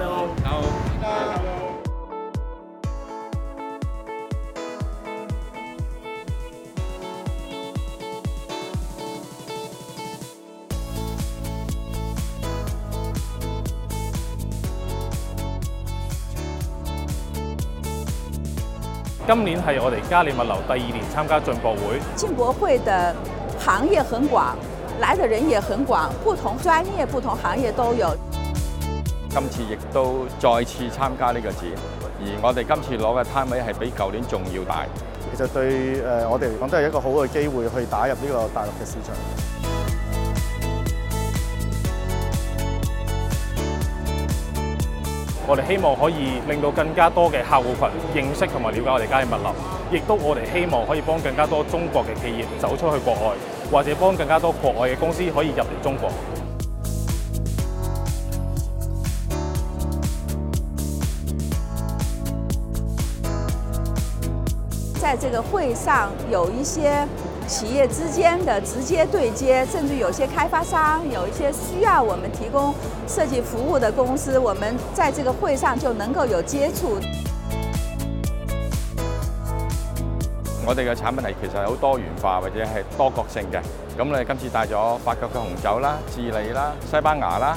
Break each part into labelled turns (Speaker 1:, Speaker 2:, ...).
Speaker 1: Hello，好。今年系我哋嘉利物流第二年参加进博会。
Speaker 2: 进博会的行业很广，来的人也很广，不同专业、不同行业都有。
Speaker 3: 今次亦都再次參加呢個展，而我哋今次攞嘅攤位係比舊年仲要大。
Speaker 4: 其實對誒我哋嚟講都係一個好嘅機會，去打入呢個大陸嘅市場。
Speaker 1: 我哋希望可以令到更加多嘅客户群認識同埋了解我哋家嘅物流，亦都我哋希望可以幫更加多中國嘅企業走出去國外，或者幫更加多國外嘅公司可以入嚟中國。
Speaker 2: 在这个会上有一些企业之间的直接对接，甚至有些开发商，有一些需要我们提供设计服务的公司，我们在这个会上就能够有接触。
Speaker 3: 我哋嘅产品系其实好多元化或者系多角性嘅，咁你今次带咗法国嘅红酒啦、智利啦、西班牙啦。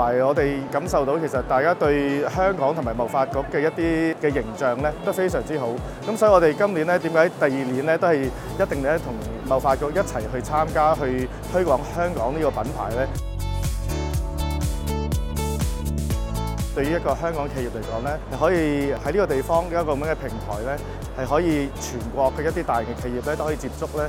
Speaker 4: 埋我哋感受到，其實大家對香港同埋貿發局嘅一啲嘅形象咧，都非常之好。咁所以，我哋今年咧，點解第二年咧，都係一定咧，同貿發局一齊去參加，去推廣香港呢個品牌咧？對於一個香港企業嚟講咧，係可以喺呢個地方一個咁嘅平台咧，係可以全國嘅一啲大型企業咧，都可以接觸咧。